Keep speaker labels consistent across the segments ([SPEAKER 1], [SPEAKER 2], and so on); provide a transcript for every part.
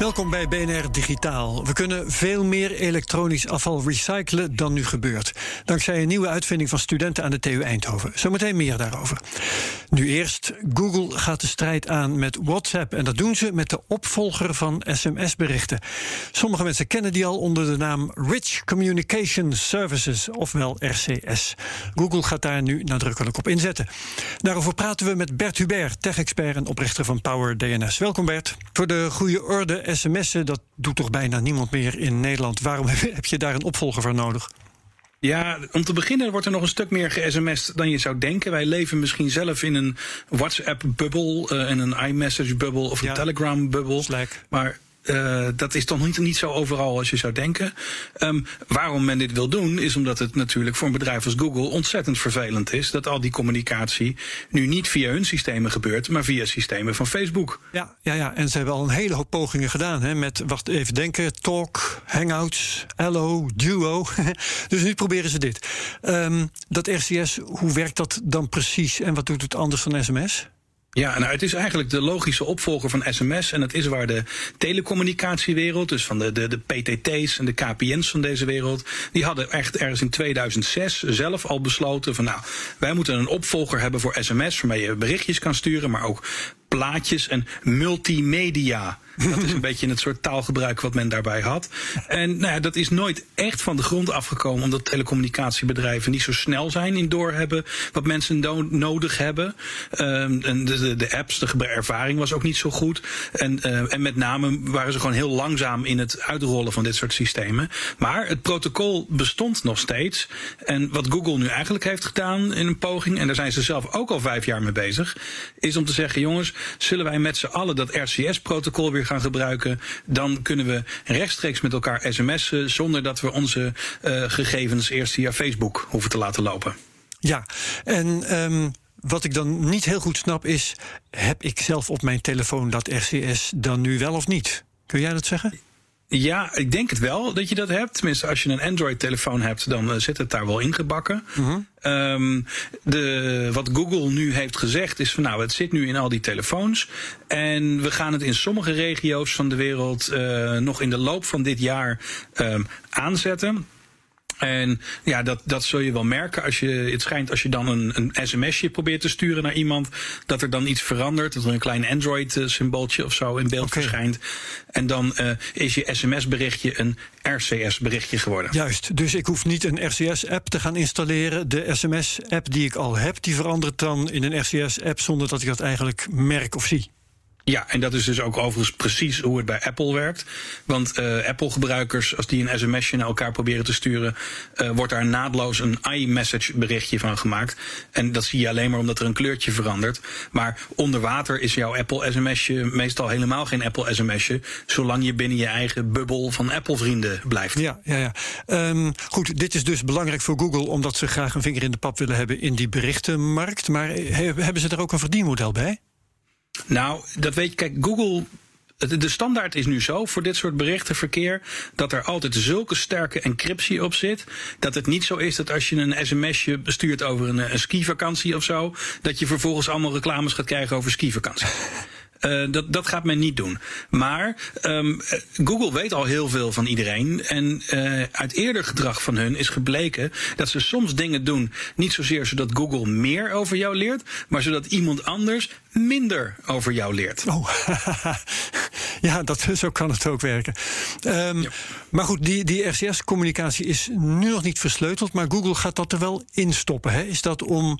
[SPEAKER 1] Welkom bij BNR Digitaal. We kunnen veel meer elektronisch afval recyclen dan nu gebeurt. Dankzij een nieuwe uitvinding van studenten aan de TU Eindhoven. Zometeen meer daarover. Nu eerst, Google gaat de strijd aan met WhatsApp. En dat doen ze met de opvolger van sms-berichten. Sommige mensen kennen die al onder de naam Rich Communication Services, ofwel RCS. Google gaat daar nu nadrukkelijk op inzetten. Daarover praten we met Bert Hubert, tech-expert en oprichter van Power DNS. Welkom Bert. Voor de goede orde sms'en, dat doet toch bijna niemand meer in Nederland. Waarom heb je daar een opvolger voor nodig?
[SPEAKER 2] Ja, om te beginnen wordt er nog een stuk meer ge-sms'd dan je zou denken. Wij leven misschien zelf in een WhatsApp-bubbel uh, en een iMessage-bubbel of een
[SPEAKER 1] Ja.
[SPEAKER 2] Telegram-bubbel. Maar uh, dat is toch niet, niet zo overal als je zou denken. Um, waarom men dit wil doen, is omdat het natuurlijk voor een bedrijf als Google ontzettend vervelend is dat al die communicatie nu niet via hun systemen gebeurt, maar via systemen van Facebook.
[SPEAKER 1] Ja, ja, ja, en ze hebben al een hele hoop pogingen gedaan. Hè, met, wacht even denken, Talk, Hangouts, Allo, Duo. dus nu proberen ze dit. Um, dat RCS, hoe werkt dat dan precies en wat doet het anders van sms?
[SPEAKER 2] Ja, nou, het is eigenlijk de logische opvolger van sms. En het is waar de telecommunicatiewereld, dus van de, de, de PTT's en de KPN's van deze wereld, die hadden echt ergens in 2006 zelf al besloten van nou, wij moeten een opvolger hebben voor sms, waarmee je berichtjes kan sturen, maar ook plaatjes en multimedia. Dat is een beetje het soort taalgebruik wat men daarbij had. En nou ja, dat is nooit echt van de grond afgekomen, omdat telecommunicatiebedrijven niet zo snel zijn in doorhebben wat mensen no nodig hebben. Um, en de, de, de, apps, de ervaring was ook niet zo goed. En, uh, en met name waren ze gewoon heel langzaam in het uitrollen van dit soort systemen. Maar het protocol bestond nog steeds. En wat Google nu eigenlijk heeft gedaan in een poging, en daar zijn ze zelf ook al vijf jaar mee bezig, is om te zeggen: jongens, zullen wij met z'n allen dat RCS-protocol weer gaan gebruiken, dan kunnen we rechtstreeks met elkaar sms'en zonder dat we onze uh, gegevens eerst via Facebook hoeven te laten lopen.
[SPEAKER 1] Ja, en um, wat ik dan niet heel goed snap is, heb ik zelf op mijn telefoon dat RCS dan nu wel of niet? Kun jij dat zeggen?
[SPEAKER 2] Ja, ik denk het wel dat je dat hebt. Tenminste, als je een Android-telefoon hebt, dan uh, zit het daar wel ingebakken.
[SPEAKER 1] Mhm.
[SPEAKER 2] Um, de, wat Google nu heeft gezegd is van nou, het zit nu in al die telefoons. En we gaan het in sommige regio's van de wereld uh, nog in de loop van dit jaar um, aanzetten. En ja, dat, dat zul je wel merken als je, het schijnt als je dan een, een sms'je probeert te sturen naar iemand, dat er dan iets verandert, dat er een klein Android-symbooltje of zo in beeld okay. verschijnt. En dan uh, is je sms-berichtje een RCS-berichtje geworden.
[SPEAKER 1] Juist, dus ik hoef niet een RCS-app te gaan installeren. De SMS-app die ik al heb, die verandert dan in een RCS-app zonder dat ik dat eigenlijk merk of zie.
[SPEAKER 2] Ja, en dat is dus ook overigens precies hoe het bij Apple werkt. Want uh, Apple-gebruikers, als die een sms'je naar elkaar proberen te sturen, uh, wordt daar naadloos een iMessage berichtje van gemaakt. En dat zie je alleen maar omdat er een kleurtje verandert. Maar onder water is jouw Apple sms'je meestal helemaal geen Apple sms'je, zolang je binnen je eigen bubbel van Apple-vrienden blijft.
[SPEAKER 1] Ja, ja, ja. Um, goed, dit is dus belangrijk voor Google, omdat ze graag een vinger in de pap willen hebben in die berichtenmarkt. Maar he hebben ze er ook een verdienmodel bij?
[SPEAKER 2] Nou, dat weet je, kijk, Google. De standaard is nu zo voor dit soort berichtenverkeer dat er altijd zulke sterke encryptie op zit. Dat het niet zo is dat als je een sms'je bestuurt over een, een skivakantie of zo, dat je vervolgens allemaal reclames gaat krijgen over skivakantie. Uh, dat, dat gaat men niet doen. Maar um, Google weet al heel veel van iedereen. En uh, uit eerder gedrag van hun is gebleken dat ze soms dingen doen. Niet zozeer zodat Google meer over jou leert, maar zodat iemand anders minder over jou leert.
[SPEAKER 1] Oh, ja, dat, zo kan het ook werken. Um, ja. Maar goed, die, die RCS-communicatie is nu nog niet versleuteld, maar Google gaat dat er wel in stoppen. Hè? Is dat om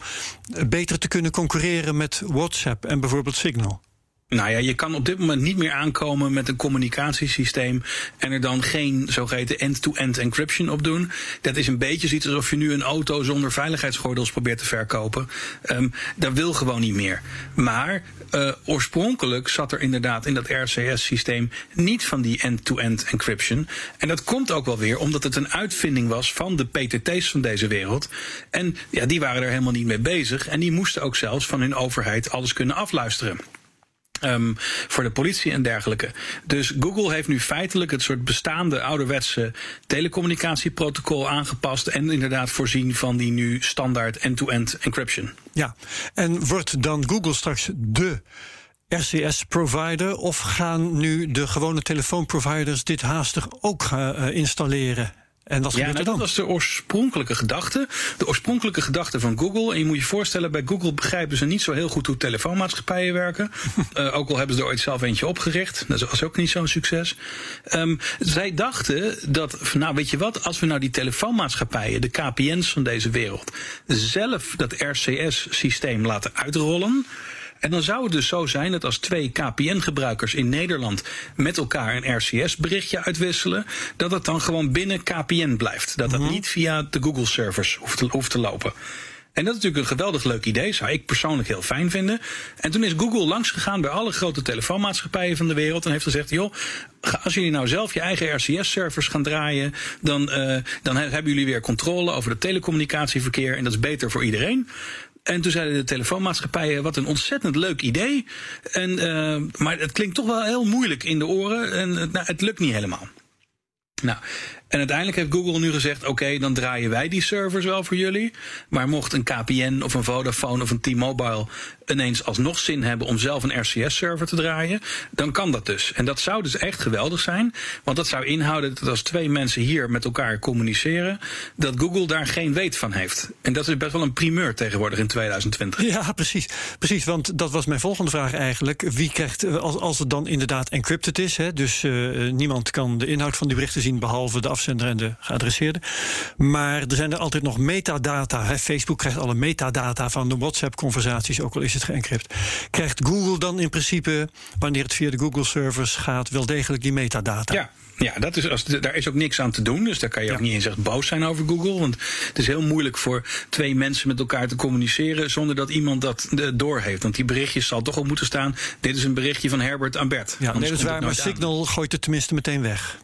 [SPEAKER 1] beter te kunnen concurreren met WhatsApp en bijvoorbeeld Signal?
[SPEAKER 2] Nou ja, je kan op dit moment niet meer aankomen met een communicatiesysteem en er dan geen zogeheten end-to-end encryption op doen. Dat is een beetje zoiets alsof je nu een auto zonder veiligheidsgordels probeert te verkopen. Um, dat wil gewoon niet meer. Maar uh, oorspronkelijk zat er inderdaad in dat RCS-systeem niet van die end-to-end encryption. En dat komt ook wel weer omdat het een uitvinding was van de PTT's van deze wereld. En ja, die waren er helemaal niet mee bezig. En die moesten ook zelfs van hun overheid alles kunnen afluisteren. Um, voor de politie en dergelijke. Dus Google heeft nu feitelijk het soort bestaande ouderwetse telecommunicatieprotocol aangepast en inderdaad voorzien van die nu standaard end-to-end encryption.
[SPEAKER 1] Ja, en wordt dan Google straks de RCS-provider of gaan nu de gewone telefoonproviders dit haastig ook uh, installeren? En wat
[SPEAKER 2] ja, nou, dat was de oorspronkelijke gedachte. De oorspronkelijke gedachte van Google. En je moet je voorstellen, bij Google begrijpen ze niet zo heel goed hoe telefoonmaatschappijen werken. uh, ook al hebben ze er ooit zelf eentje opgericht. Dat was ook niet zo'n succes. Um, zij dachten dat, nou weet je wat, als we nou die telefoonmaatschappijen, de KPN's van deze wereld, zelf dat RCS-systeem laten uitrollen en dan zou het dus zo zijn dat als twee KPN-gebruikers in Nederland met elkaar een RCS-berichtje uitwisselen, dat het dan gewoon binnen KPN blijft. Dat dat mhm. niet via de Google-servers hoeft te, hoeft te lopen. En dat is natuurlijk een geweldig leuk idee, zou ik persoonlijk heel fijn vinden. En toen is Google langsgegaan bij alle grote telefoonmaatschappijen van de wereld en heeft gezegd: joh, als jullie nou zelf je eigen RCS-servers gaan draaien, dan, uh, dan hebben jullie weer controle over het telecommunicatieverkeer en dat is beter voor iedereen. En toen zeiden de telefoonmaatschappijen, wat een ontzettend leuk idee. En, uh, maar het klinkt toch wel heel moeilijk in de oren en nou, het lukt niet helemaal. Nou, en uiteindelijk heeft Google nu gezegd: oké, dan draaien wij die servers wel voor jullie. Maar mocht een KPN of een Vodafone of een T-Mobile ineens alsnog zin hebben om zelf een RCS-server te draaien, dan kan dat dus. En dat zou dus echt geweldig zijn, want dat zou inhouden dat als twee mensen hier met elkaar communiceren, dat Google daar geen weet van heeft. En dat is best wel een primeur tegenwoordig in 2020.
[SPEAKER 1] Ja, precies. Precies, want dat was mijn volgende vraag eigenlijk. Wie krijgt, als, als het dan inderdaad encrypted is, hè, dus uh, niemand kan de inhoud van die berichten zien behalve de afzender en de geadresseerde. Maar er zijn er altijd nog metadata. Hè. Facebook krijgt alle metadata van de WhatsApp-conversaties, ook al is het geencrypt. Krijgt Google dan in principe, wanneer het via de Google-servers gaat, wel degelijk die metadata?
[SPEAKER 2] Ja. Ja, dat is, als, daar is ook niks aan te doen. Dus daar kan je ook niet eens echt boos zijn over Google. Want het is heel moeilijk voor twee mensen met elkaar te communiceren zonder dat iemand dat door heeft. Want die berichtjes zal toch op moeten staan. Dit is een berichtje van Herbert aan Bert.
[SPEAKER 1] Ja, nee, dat is waar, maar Signal gooit het tenminste meteen weg.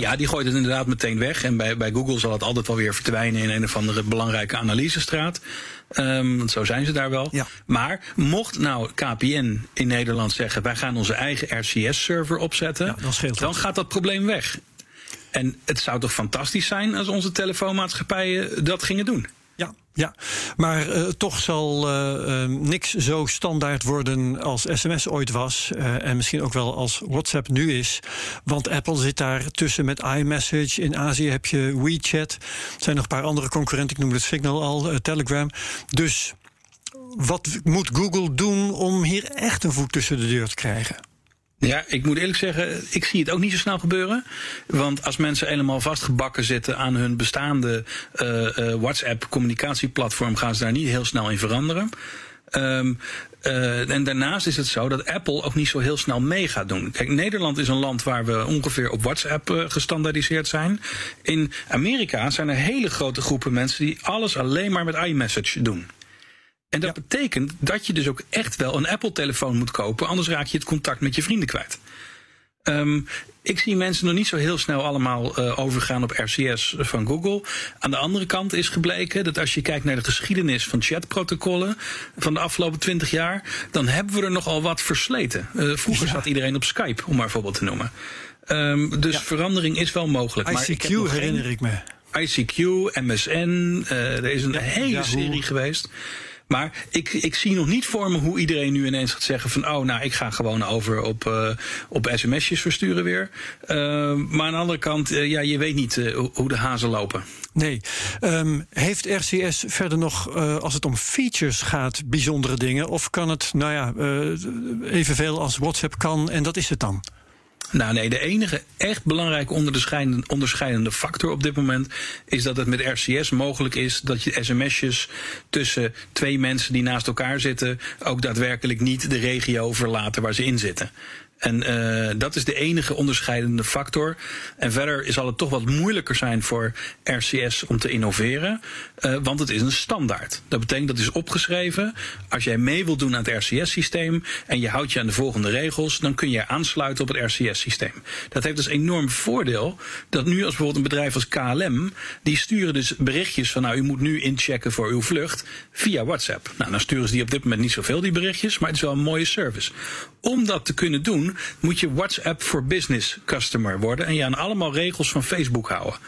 [SPEAKER 2] Ja, die gooit het inderdaad meteen weg. En bij, bij Google zal het altijd wel weer verdwijnen in een of andere belangrijke analysestraat. Um, want zo zijn ze daar wel. Maar mocht nou KPN in Nederland zeggen: wij gaan onze eigen RCS-server opzetten, dan, dan gaat dat probleem weg. En het zou toch fantastisch zijn als onze telefoonmaatschappijen dat gingen doen.
[SPEAKER 1] Ja, ja. maar uh, toch zal uh, uh, niks zo standaard worden als sms ooit was. en misschien ook wel als WhatsApp nu is. Want Apple zit daar tussen met iMessage. In Azië heb je WeChat. Er zijn nog een paar andere concurrenten. Ik noemde het Signal al, Telegram. Dus wat moet Google doen om hier echt een voet tussen de deur te krijgen?
[SPEAKER 2] Ja, ik moet eerlijk zeggen, ik zie het ook niet zo snel gebeuren. Want als mensen helemaal vastgebakken zitten aan hun bestaande uh, uh, WhatsApp-communicatieplatform, gaan ze daar niet heel snel in veranderen. Um, uh, en daarnaast is het zo dat Apple ook niet zo heel snel mee gaat doen. Kijk, Nederland is een land waar we ongeveer op WhatsApp uh, zijn. In Amerika zijn er hele grote groepen mensen die alles alleen maar met iMessage doen. En dat betekent dat je dus ook echt wel een Apple-telefoon moet kopen, anders raak je het contact met je vrienden kwijt. Um, ik zie mensen nog niet zo heel snel allemaal uh, overgaan op RCS van Google. Aan de andere kant is gebleken dat als je kijkt naar de geschiedenis van chatprotocollen van de afgelopen twintig jaar, dan hebben we er nogal wat versleten. Uh, vroeger ja. zat iedereen op Skype, om maar een voorbeeld te noemen. Um, dus ja. verandering is wel mogelijk.
[SPEAKER 1] ICQ maar ik herinner ik me.
[SPEAKER 2] ICQ, MSN, uh, er is een hele serie geweest. Maar ik, ik zie nog niet voor me hoe iedereen nu ineens gaat zeggen van oh, nou, ik ga gewoon over op, uh, op sms'jes versturen weer. Uh, maar aan de andere kant, uh, ja, je weet niet hoe de hazen lopen.
[SPEAKER 1] Nee. Um, heeft RCS verder nog, als het om features gaat, bijzondere dingen? Of kan het, nou ja, evenveel als WhatsApp kan en dat is het dan?
[SPEAKER 2] Nou nee, de enige echt belangrijke onderscheidende, onderscheidende factor op dit moment is dat het met RCS mogelijk is dat je sms'jes tussen twee mensen die naast elkaar zitten ook daadwerkelijk niet de regio verlaten waar ze in zitten. En uh, dat is de enige onderscheidende factor. En verder zal het toch wat moeilijker zijn voor RCS om te innoveren, uh, want het is een standaard. Dat betekent dat is opgeschreven. Als jij mee wilt doen aan het RCS-systeem en je houdt je aan de volgende regels, dan kun je aansluiten op het RCS-systeem. Dat heeft dus enorm voordeel dat nu als bijvoorbeeld een bedrijf als KLM, die sturen dus berichtjes van nou u moet nu inchecken voor uw vlucht via WhatsApp. Nou, dan sturen ze die op dit moment niet zoveel die berichtjes, maar het is wel een mooie service. Om dat te kunnen moet je WhatsApp for Business customer worden en je aan allemaal regels van Facebook houden.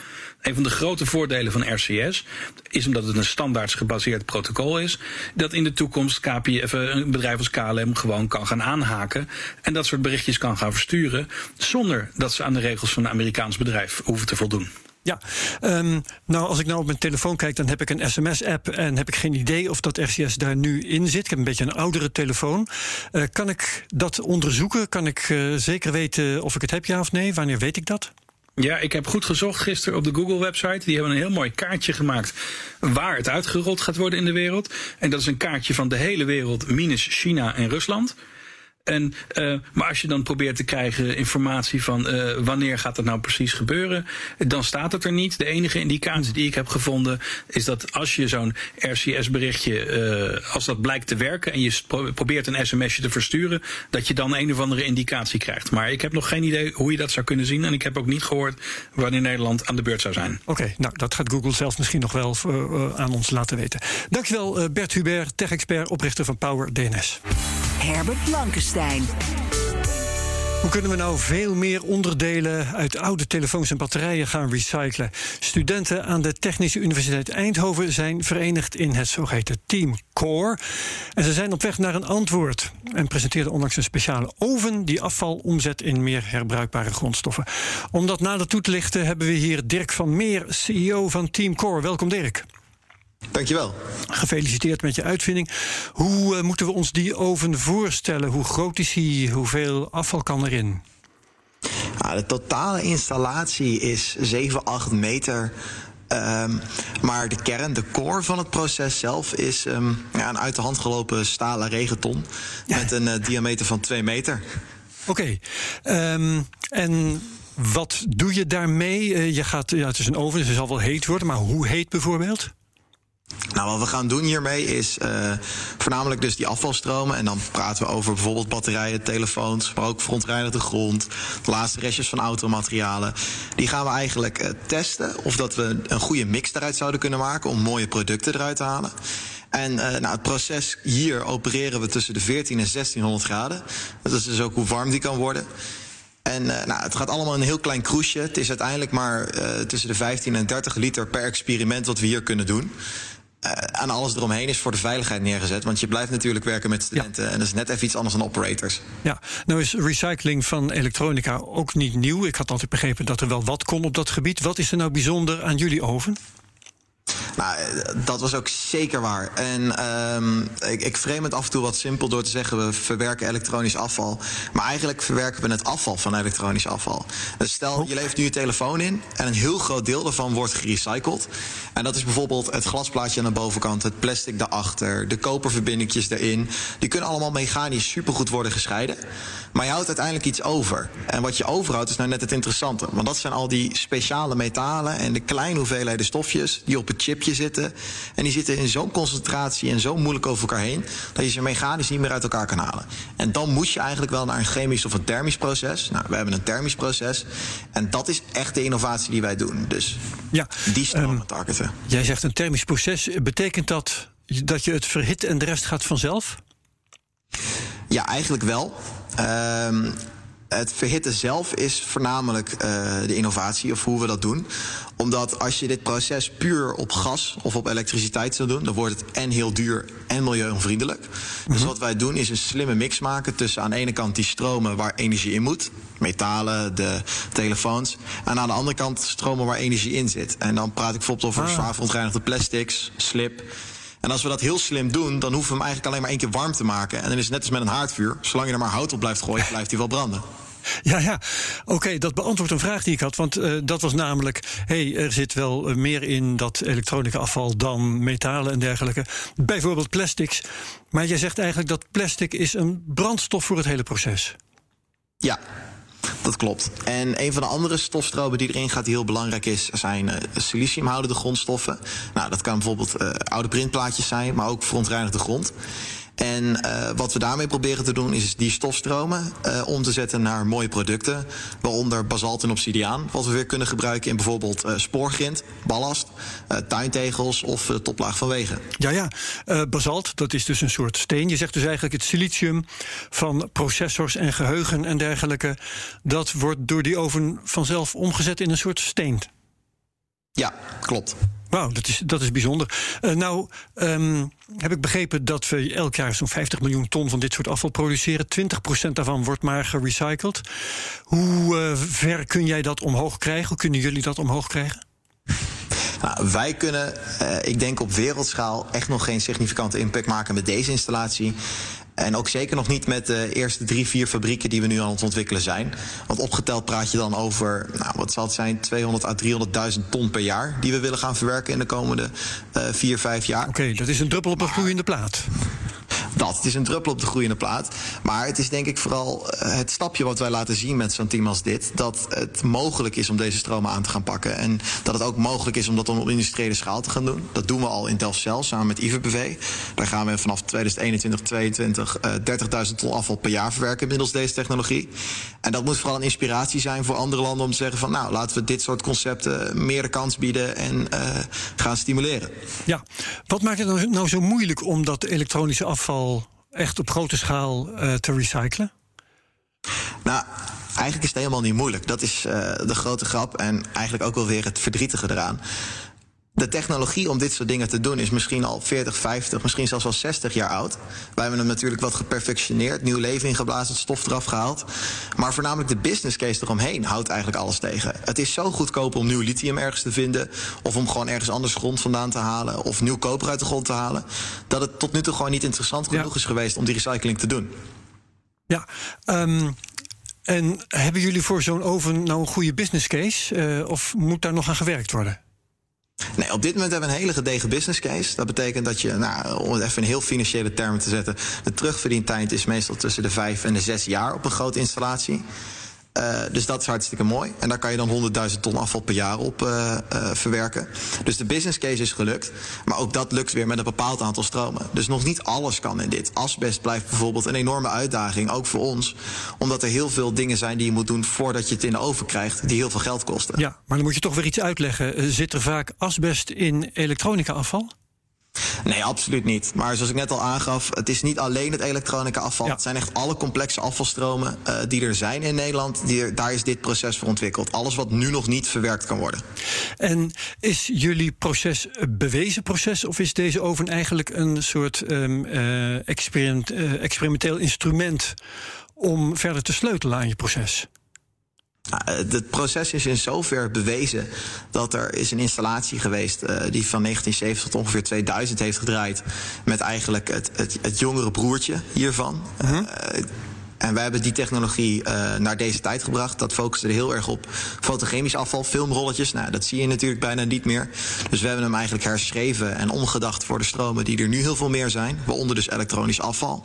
[SPEAKER 2] Een van de grote voordelen van RCS is omdat het een standaards gebaseerd protocol is, dat in de toekomst KPF, een bedrijf als KLM gewoon kan gaan aanhaken en dat soort berichtjes kan gaan versturen zonder dat ze aan de regels van een Amerikaans bedrijf hoeven te voldoen.
[SPEAKER 1] Ja, um, nou als ik nou op mijn telefoon kijk, dan heb ik een sms-app en heb ik geen idee of dat RCS daar nu in zit. Ik heb een beetje een oudere telefoon. Uh, kan ik dat onderzoeken? Kan ik uh, zeker weten of ik het heb, ja of nee? Wanneer weet ik dat?
[SPEAKER 2] Ja, ik heb goed gezocht gisteren op de Google-website. Die hebben een heel mooi kaartje gemaakt waar het uitgerold gaat worden in de wereld. En dat is een kaartje van de hele wereld minus China en Rusland. En, uh, maar als je dan probeert te krijgen informatie van uh, wanneer gaat dat nou precies gebeuren, dan staat het er niet. De enige indicatie die ik heb gevonden is dat als je zo'n RCS-berichtje, uh, als dat blijkt te werken en je probeert een sms'je te versturen, dat je dan een of andere indicatie krijgt. Maar ik heb nog geen idee hoe je dat zou kunnen zien en ik heb ook niet gehoord wanneer Nederland aan de beurt zou zijn.
[SPEAKER 1] Oké, nou dat gaat Google zelf misschien nog wel aan ons laten weten. Dankjewel Bert Hubert, tech-expert, oprichter van Power DNS.
[SPEAKER 3] Herbert Blankenstein.
[SPEAKER 1] Hoe kunnen we nou veel meer onderdelen uit oude telefoons en batterijen gaan recyclen? Studenten aan de Technische Universiteit Eindhoven zijn verenigd in het zogeheten Team Core. En ze zijn op weg naar een antwoord. En presenteerden onlangs een speciale oven die afval omzet in meer herbruikbare grondstoffen. Om dat nader toe te lichten hebben we hier Dirk van Meer, CEO van Team Core. Welkom Dirk.
[SPEAKER 4] Dankjewel.
[SPEAKER 1] Gefeliciteerd met je uitvinding. Hoe uh, moeten we ons die oven voorstellen? Hoe groot is hij? Hoeveel afval kan erin?
[SPEAKER 4] Ja, de totale installatie is 7, 8 meter. Um, maar de kern, de core van het proces zelf, is um, ja, een uit de hand gelopen stalen regenton. Ja. Met een uh, diameter van 2 meter.
[SPEAKER 1] Oké. Okay. Um, en wat doe je daarmee? Uh, je gaat, ja, het is een oven, dus het zal wel heet worden. Maar hoe heet bijvoorbeeld?
[SPEAKER 4] Nou, wat we gaan doen hiermee is uh, voornamelijk dus die afvalstromen. En dan praten we over bijvoorbeeld batterijen, telefoons, maar ook verontreinigde grond, de laatste restjes van automaterialen. Die gaan we eigenlijk uh, testen of dat we een goede mix eruit zouden kunnen maken om mooie producten eruit te halen. En uh, nou, het proces hier opereren we tussen de 14 en 1600 graden. Dat is dus ook hoe warm die kan worden. En nou, het gaat allemaal een heel klein kroesje. Het is uiteindelijk maar tussen de 15 en 30 liter per experiment wat we hier kunnen doen. Uh, aan alles eromheen is voor de veiligheid neergezet. Want je blijft natuurlijk werken met studenten. Ja. En dat is net even iets anders dan operators.
[SPEAKER 1] Ja, nou is recycling van elektronica ook niet nieuw. Ik had altijd begrepen dat er wel wat kon op dat gebied. Wat is er nou bijzonder aan jullie oven?
[SPEAKER 4] Nou, dat was ook zeker waar. En um, ik, ik frame het af en toe wat simpel door te zeggen: we verwerken elektronisch afval. Maar eigenlijk verwerken we het afval van elektronisch afval. Dus stel, je levert nu je telefoon in en een heel groot deel daarvan wordt gerecycled. En dat is bijvoorbeeld het glasplaatje aan de bovenkant, het plastic daarachter, de koperverbindingjes erin. Die kunnen allemaal mechanisch supergoed worden gescheiden. Maar je houdt uiteindelijk iets over. En wat je overhoudt is nou net het interessante. Want dat zijn al die speciale metalen en de kleine hoeveelheden stofjes die op het chipje zitten. En die zitten in zo'n concentratie en zo moeilijk over elkaar heen dat je ze mechanisch niet meer uit elkaar kan halen. En dan moet je eigenlijk wel naar een chemisch of een thermisch proces. Nou, we hebben een thermisch proces. En dat is echt de innovatie die wij doen. Dus
[SPEAKER 1] ja,
[SPEAKER 4] die stromen um, targeten.
[SPEAKER 1] Jij zegt een thermisch proces. Betekent dat dat je het verhit en de rest gaat vanzelf?
[SPEAKER 4] Ja, eigenlijk wel. Um, het verhitten zelf is voornamelijk uh, de innovatie of hoe we dat doen. Omdat als je dit proces puur op gas of op elektriciteit zou doen, dan wordt het en heel duur en milieuonvriendelijk. Mm -hmm. Dus wat wij doen is een slimme mix maken tussen aan de ene kant die stromen waar energie in moet, metalen, de telefoons, en aan de andere kant stromen waar energie in zit. En dan praat ik bijvoorbeeld over ah. zwaar verontreinigde plastics, slip. En als we dat heel slim doen, dan hoeven we hem eigenlijk alleen maar één keer warm te maken. En dan is het net als met een haardvuur. Zolang je er maar hout op blijft gooien, blijft hij wel branden.
[SPEAKER 1] Ja, ja. Oké, dat beantwoordt een vraag die ik had. Want uh, dat was namelijk: hey, er zit wel uh, meer in dat elektronica afval dan metalen en dergelijke. Bijvoorbeeld plastics. Maar jij zegt eigenlijk dat plastic is een brandstof voor het hele proces.
[SPEAKER 4] Ja, dat klopt. En een van de andere stofstromen die erin gaat, die heel belangrijk is, zijn uh, siliciumhoudende grondstoffen. Nou, dat kan bijvoorbeeld oude printplaatjes zijn, maar ook verontreinigde grond. En uh, wat we daarmee proberen te doen is die stofstromen uh, om te zetten naar mooie producten. Waaronder basalt en obsidiaan. Wat we weer kunnen gebruiken in bijvoorbeeld uh, spoorgrind, ballast, tuintegels of toplaag van wegen.
[SPEAKER 1] Ja, ja. basalt, dat is dus een soort steen. Je zegt dus eigenlijk het silicium van processors en geheugen en dergelijke. Dat wordt door die oven vanzelf omgezet in een soort steen.
[SPEAKER 4] Ja, klopt.
[SPEAKER 1] Wauw, dat is, dat is bijzonder. Uh, nou, um, heb ik begrepen dat we elk jaar zo'n 50 miljoen ton van dit soort afval produceren. 20% daarvan wordt maar gerecycled. Hoe uh, ver kun jij dat omhoog krijgen? Hoe kunnen jullie dat omhoog krijgen?
[SPEAKER 4] Nou, wij kunnen, uh, ik denk op wereldschaal, echt nog geen significante impact maken met deze installatie. En ook zeker nog niet met de eerste drie, vier fabrieken die we nu aan het ontwikkelen zijn. Want opgeteld praat je dan over, nou, wat zal het zijn, 200 à 300.000 ton per jaar die we willen gaan verwerken in de komende uh, vier, vijf jaar.
[SPEAKER 1] Oké, okay, dat is een druppel op een gloeiende plaat.
[SPEAKER 4] Dat, het is een druppel op de groeiende plaat. Maar het is denk ik vooral het stapje wat wij laten zien met zo'n team als dit. Dat het mogelijk is om deze stromen aan te gaan pakken. En dat het ook mogelijk is om dat op industriële schaal te gaan doen. Dat doen we al in Delfzijl samen met IVBV. Daar gaan we vanaf 2021, 2022 uh, 30.000 ton afval per jaar verwerken middels deze technologie. En dat moet vooral een inspiratie zijn voor andere landen om te zeggen van nou laten we dit soort concepten meer de kans bieden en uh, gaan stimuleren.
[SPEAKER 1] Ja, wat maakt het nou zo moeilijk om dat elektronische afval echt op grote schaal uh, te recyclen?
[SPEAKER 4] Nou, eigenlijk is het helemaal niet moeilijk. Dat is uh, de grote grap en eigenlijk ook wel weer het verdrietige eraan. De technologie om dit soort dingen te doen is misschien al 40, 50, misschien zelfs al 60 jaar oud. Wij hebben hem natuurlijk wat geperfectioneerd, nieuw leven ingeblazen, het stof eraf gehaald. Maar voornamelijk de business case eromheen houdt eigenlijk alles tegen. Het is zo goedkoop om nieuw lithium ergens te vinden, of om gewoon ergens anders grond vandaan te halen, of nieuw koper uit de grond te halen, dat het tot nu toe gewoon niet interessant genoeg ja. is geweest om die recycling te doen.
[SPEAKER 1] Ja, um, en hebben jullie voor zo'n oven nou een goede business case, uh, of moet daar nog aan gewerkt worden?
[SPEAKER 4] Nee, op dit moment hebben we een hele gedegen business case. Dat betekent dat je, nou, om het even in heel financiële termen te zetten, de terugverdientijd is meestal tussen de vijf en de zes jaar op een grote installatie. Uh, dus dat is hartstikke mooi. En daar kan je dan 100.000 ton afval per jaar op uh, uh, verwerken. Dus de business case is gelukt. Maar ook dat lukt weer met een bepaald aantal stromen. Dus nog niet alles kan in dit. Asbest blijft bijvoorbeeld een enorme uitdaging, ook voor ons. Omdat er heel veel dingen zijn die je moet doen voordat je het in de oven krijgt, die heel veel geld kosten.
[SPEAKER 1] Ja, maar dan moet je toch weer iets uitleggen. Zit er vaak asbest in elektronica afval?
[SPEAKER 4] Nee, absoluut niet. Maar zoals ik net al aangaf, het is niet alleen het elektronica afval. Ja. Het zijn echt alle complexe afvalstromen uh, die er zijn in Nederland. Die, daar is dit proces voor ontwikkeld. Alles wat nu nog niet verwerkt kan worden.
[SPEAKER 1] En is jullie proces een bewezen proces? Of is deze oven eigenlijk een soort um, uh, experiment, uh, experimenteel instrument om verder te sleutelen aan je proces?
[SPEAKER 4] Het proces is in zover bewezen dat er is een installatie geweest uh, die van 1970 tot ongeveer 2000 heeft gedraaid met eigenlijk het, het, het jongere broertje hiervan. Uh -huh. uh, en wij hebben die technologie uh, naar deze tijd gebracht. Dat focuste er heel erg op fotogemisch afval, filmrolletjes. Nou, dat zie je natuurlijk bijna niet meer. Dus we hebben hem eigenlijk herschreven en omgedacht voor de stromen die er nu heel veel meer zijn. Waaronder dus elektronisch afval.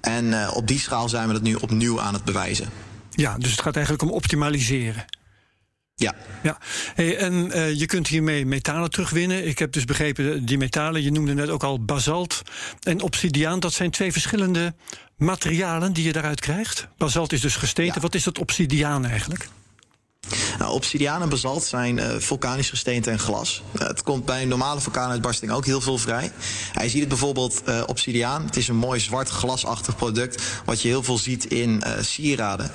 [SPEAKER 4] En uh, op die schaal zijn we dat nu opnieuw aan het bewijzen.
[SPEAKER 1] Ja, dus het gaat eigenlijk om optimaliseren.
[SPEAKER 4] Ja.
[SPEAKER 1] ja. Hey, en uh, je kunt hiermee metalen terugwinnen. Ik heb dus begrepen, die metalen, je noemde net ook al basalt en obsidiaan. Dat zijn twee verschillende materialen die je daaruit krijgt. Basalt is dus gesteente. Ja. Wat is dat obsidiaan eigenlijk?
[SPEAKER 4] Nou, obsidiaan en basalt zijn uh, vulkanisch gesteente en glas. Uh, het komt bij een normale vulkaanuitbarsting ook heel veel vrij. Hij ziet het bijvoorbeeld uh, obsidiaan. Het is een mooi zwart glasachtig product... wat je heel veel ziet in sieraden.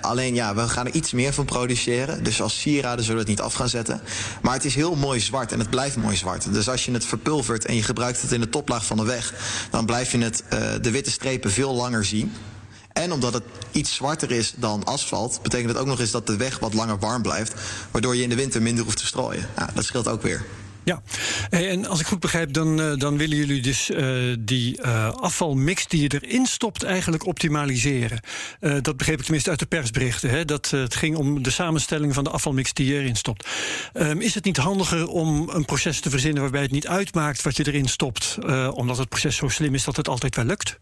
[SPEAKER 4] Alleen ja, we gaan er iets meer van produceren. Dus als sieraden zullen we het niet af gaan zetten. Maar het is heel mooi zwart en het blijft mooi zwart. Dus als je het verpulvert en je gebruikt het in de toplaag van de weg... dan blijf je het, de witte strepen veel langer zien. En omdat het iets zwarter is dan asfalt... betekent het ook nog eens dat de weg wat langer warm blijft... waardoor je in de winter minder hoeft te strooien. Ja, dat scheelt ook weer.
[SPEAKER 1] Ja, en als ik goed begrijp, dan, uh, dan willen jullie dus uh, die uh, afvalmix die je erin stopt eigenlijk optimaliseren. dat begreep ik tenminste uit de persberichten. Hè? Dat het ging om de samenstelling van de afvalmix die je erin stopt. Um, is het niet handiger om een proces te verzinnen waarbij het niet uitmaakt wat je erin stopt, omdat het proces zo slim is dat het altijd wel lukt?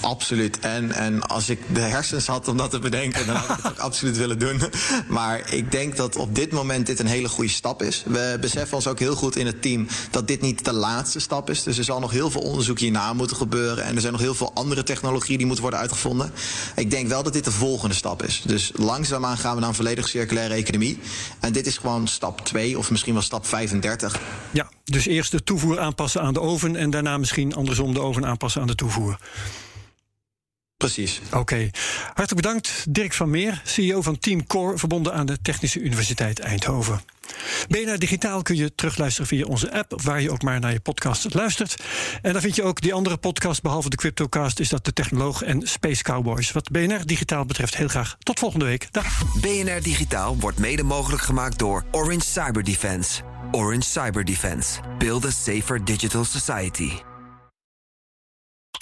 [SPEAKER 4] Absoluut. En, en als ik de hersens had om dat te bedenken, dan had ik het absoluut willen doen. Maar ik denk dat op dit moment dit een hele goede stap is. We beseffen ons ook heel goed in het team dat dit niet de laatste stap is. Dus er zal nog heel veel onderzoek hierna moeten gebeuren. En er zijn nog heel veel andere technologieën die moeten worden uitgevonden. Ik denk wel dat dit de volgende stap is. Dus langzaamaan gaan we naar een volledig circulaire economie. En dit is gewoon stap 2 of misschien wel stap 35.
[SPEAKER 1] Ja, dus eerst de toevoer aanpassen aan de oven en daarna misschien andersom de oven aanpassen aan de toevoer.
[SPEAKER 4] Precies.
[SPEAKER 1] Oké. Hartelijk bedankt, Dirk van Meer, CEO van Team Core, verbonden aan de Technische Universiteit Eindhoven. BNR Digitaal kun je terugluisteren via onze app, waar je ook maar naar je podcast luistert. En dan vind je ook die andere podcast, behalve de Cryptocast, is dat de Technoloog en Space Cowboys. Wat BNR Digitaal betreft, heel graag tot volgende week. Dag.
[SPEAKER 5] BNR Digitaal wordt mede mogelijk gemaakt door Orange Cyber Defense. Orange Cyber Defense. Build a safer digital society.